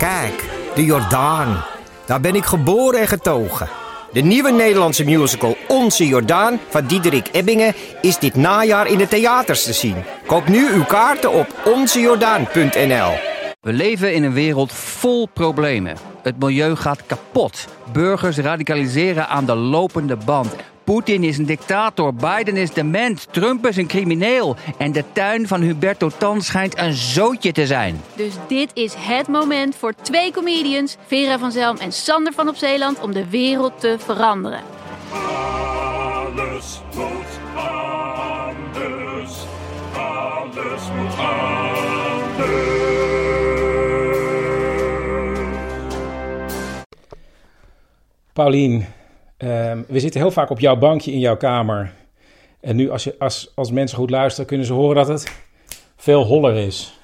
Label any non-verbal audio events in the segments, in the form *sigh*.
Kijk, de Jordaan. Daar ben ik geboren en getogen. De nieuwe Nederlandse musical Onze Jordaan van Diederik Ebbingen is dit najaar in de theaters te zien. Koop nu uw kaarten op onzejordaan.nl. We leven in een wereld vol problemen. Het milieu gaat kapot. Burgers radicaliseren aan de lopende band. Poetin is een dictator, Biden is dement, Trump is een crimineel. En de tuin van Huberto Tan schijnt een zootje te zijn. Dus dit is het moment voor twee comedians, Vera van Zelm en Sander van op Zeeland, om de wereld te veranderen. Alles moet anders. Alles moet anders. Paulien, ehm, we zitten heel vaak op jouw bankje in jouw kamer. En nu, als, je, als, als mensen goed luisteren, kunnen ze horen dat het veel holler is.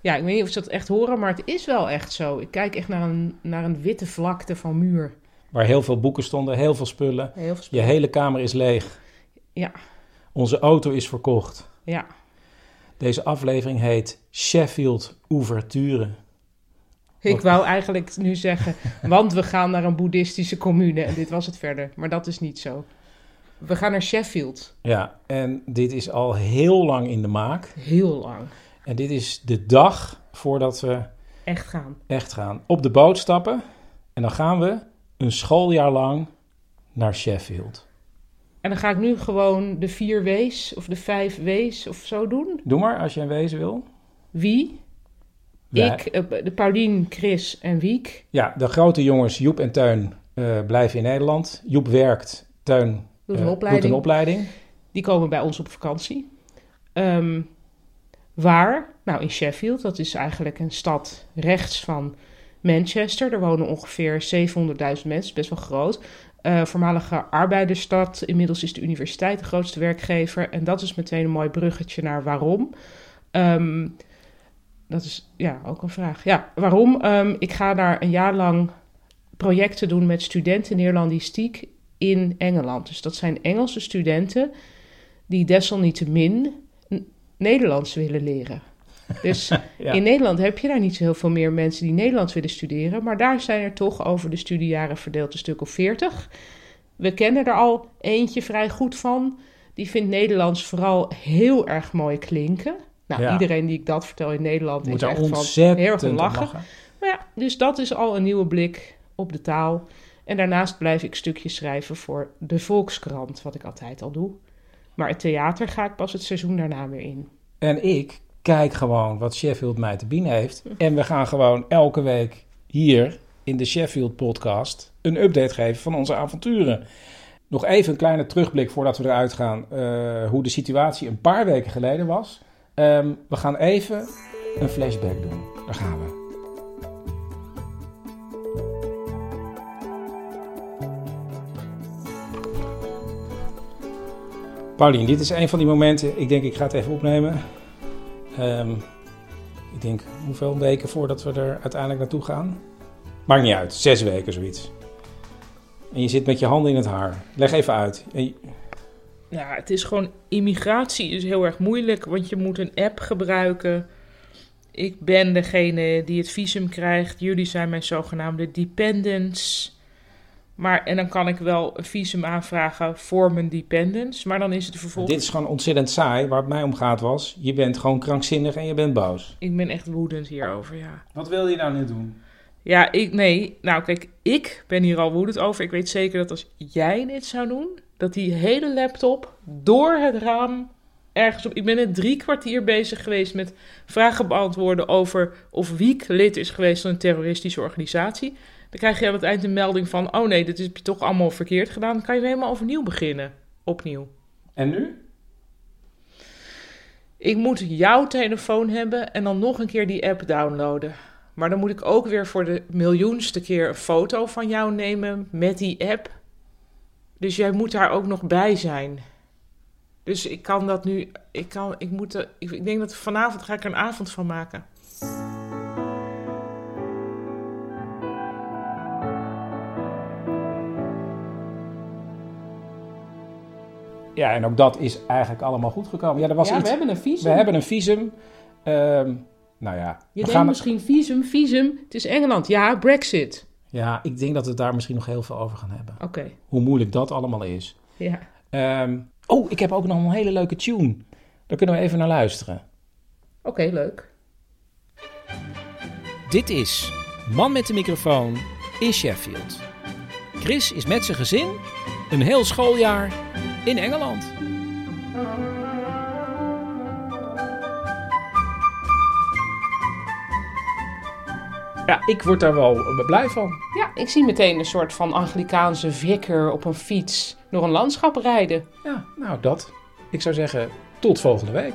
Ja, ik weet niet of ze dat echt horen, maar het is wel echt zo. Ik kijk echt naar een, naar een witte vlakte van muur. Waar heel veel boeken stonden, heel veel spullen. Heel veel Je hele kamer is leeg. Ja, Onze auto is verkocht. ja. Deze aflevering heet Sheffield Ouverture. Ik wou eigenlijk nu zeggen, want we gaan naar een boeddhistische commune. En dit was het verder, maar dat is niet zo. We gaan naar Sheffield. Ja, en dit is al heel lang in de maak. Heel lang. En dit is de dag voordat we Echt gaan. echt gaan. Op de boot stappen. En dan gaan we een schooljaar lang naar Sheffield. En dan ga ik nu gewoon de vier W's of de vijf W's of zo doen. Doe maar als je een wezen wil. Wie? Ik, eh, de Paulien, Chris en Wiek. Ja, de grote jongens Joep en Teun eh, blijven in Nederland. Joep werkt, Teun Doet eh, een opleiding. doet een opleiding. Die komen bij ons op vakantie. Ehm, waar? Nou, in Sheffield. Dat is eigenlijk een stad rechts van Manchester. Er wonen ongeveer 700.000 mensen, best wel groot. Voormalige arbeidersstad. Inmiddels is de universiteit de grootste werkgever. En dat is meteen een mooi bruggetje naar waarom. Ehm, dat is ja ook een vraag. Ja, waarom? Ehm, ik ga daar een jaar lang projecten doen met studenten Neerlandistiek in Engeland. Dus dat zijn Engelse studenten die desalniettemin Nederlands willen leren. Dus *laughs* Ja. in Nederland heb je daar niet zo heel veel meer mensen die Nederlands willen studeren. Maar daar zijn er toch over de studiejaren verdeeld een stuk of veertig. We kennen er al eentje vrij goed van. Die vindt Nederlands vooral heel erg mooi klinken. Nou, Ja. iedereen die ik dat vertel in Nederland Moet is echt van ontzettend heel erg om om lachen. lachen. Maar ja, dus dat is al een nieuwe blik op de taal. En daarnaast blijf ik stukjes schrijven voor de Volkskrant, wat ik altijd al doe. Maar het theater ga ik pas het seizoen daarna weer in. En ik kijk gewoon wat Sheffield mij te bieden heeft. En we gaan gewoon elke week hier in de Sheffield podcast een update geven van onze avonturen. Nog even een kleine terugblik voordat we eruit gaan. eh, hoe de situatie een paar weken geleden was. Ehm, we gaan even een flashback doen. Daar gaan we. Paulien, dit is een van die momenten. Ik denk, ik ga het even opnemen. Ehm, ik denk, hoeveel weken voordat we er uiteindelijk naartoe gaan? Maakt niet uit, zes weken zoiets. En je zit met je handen in het haar. Leg even uit. Ja, het is gewoon, immigratie is heel erg moeilijk, want je moet een app gebruiken. Ik ben degene die het visum krijgt. Jullie zijn mijn zogenaamde dependents. Maar, en dan kan ik wel een visum aanvragen voor mijn dependents. Maar dan is het vervolgens... Dit is gewoon ontzettend saai. Waar het mij om gaat was, je bent gewoon krankzinnig en je bent boos. Ik ben echt woedend hierover, ja. Wat wil je nou net doen? Ja, ik, nee. Nou, kijk, ik ben hier al woedend over. Ik weet zeker dat als jij dit zou doen, dat die hele laptop door het raam ergens op. Ik ben net drie kwartier bezig geweest met vragen beantwoorden over of Wiek lid is geweest van een terroristische organisatie. Dan krijg je aan het eind een melding van: oh nee, dit heb je toch allemaal verkeerd gedaan. Dan kan je weer helemaal overnieuw beginnen. Opnieuw. En nu? Ik moet jouw telefoon hebben en dan nog een keer die app downloaden. Maar dan moet ik ook weer voor de miljoenste keer een foto van jou nemen met die app. Dus jij moet daar ook nog bij zijn. Dus ik kan dat nu. Ik, kan, ik, moet, er- ik, ik denk dat vanavond ga ik er een avond van maken. Ja, en ook dat is eigenlijk allemaal goed gekomen. Ja, er was ja, iets... we hebben een visum. We hebben een visum. Ehm, Nou ja, Je we denkt gaan misschien visum, visum. Het is Engeland. Ja, Brexit. Ja, ik denk dat we het daar misschien nog heel veel over gaan hebben. Oké, Hoe moeilijk dat allemaal is. ja. Ehm, oh, ik heb ook nog een hele leuke tune. Daar kunnen we even naar luisteren. Oké, leuk. Dit is Man met de microfoon in Sheffield. Chris is met zijn gezin een heel schooljaar in Engeland. Ja, ik word daar wel blij van. Ja, ik zie meteen een soort van Anglikaanse vikker op een fiets door een landschap rijden. Ja, nou dat. Ik zou zeggen, tot volgende week.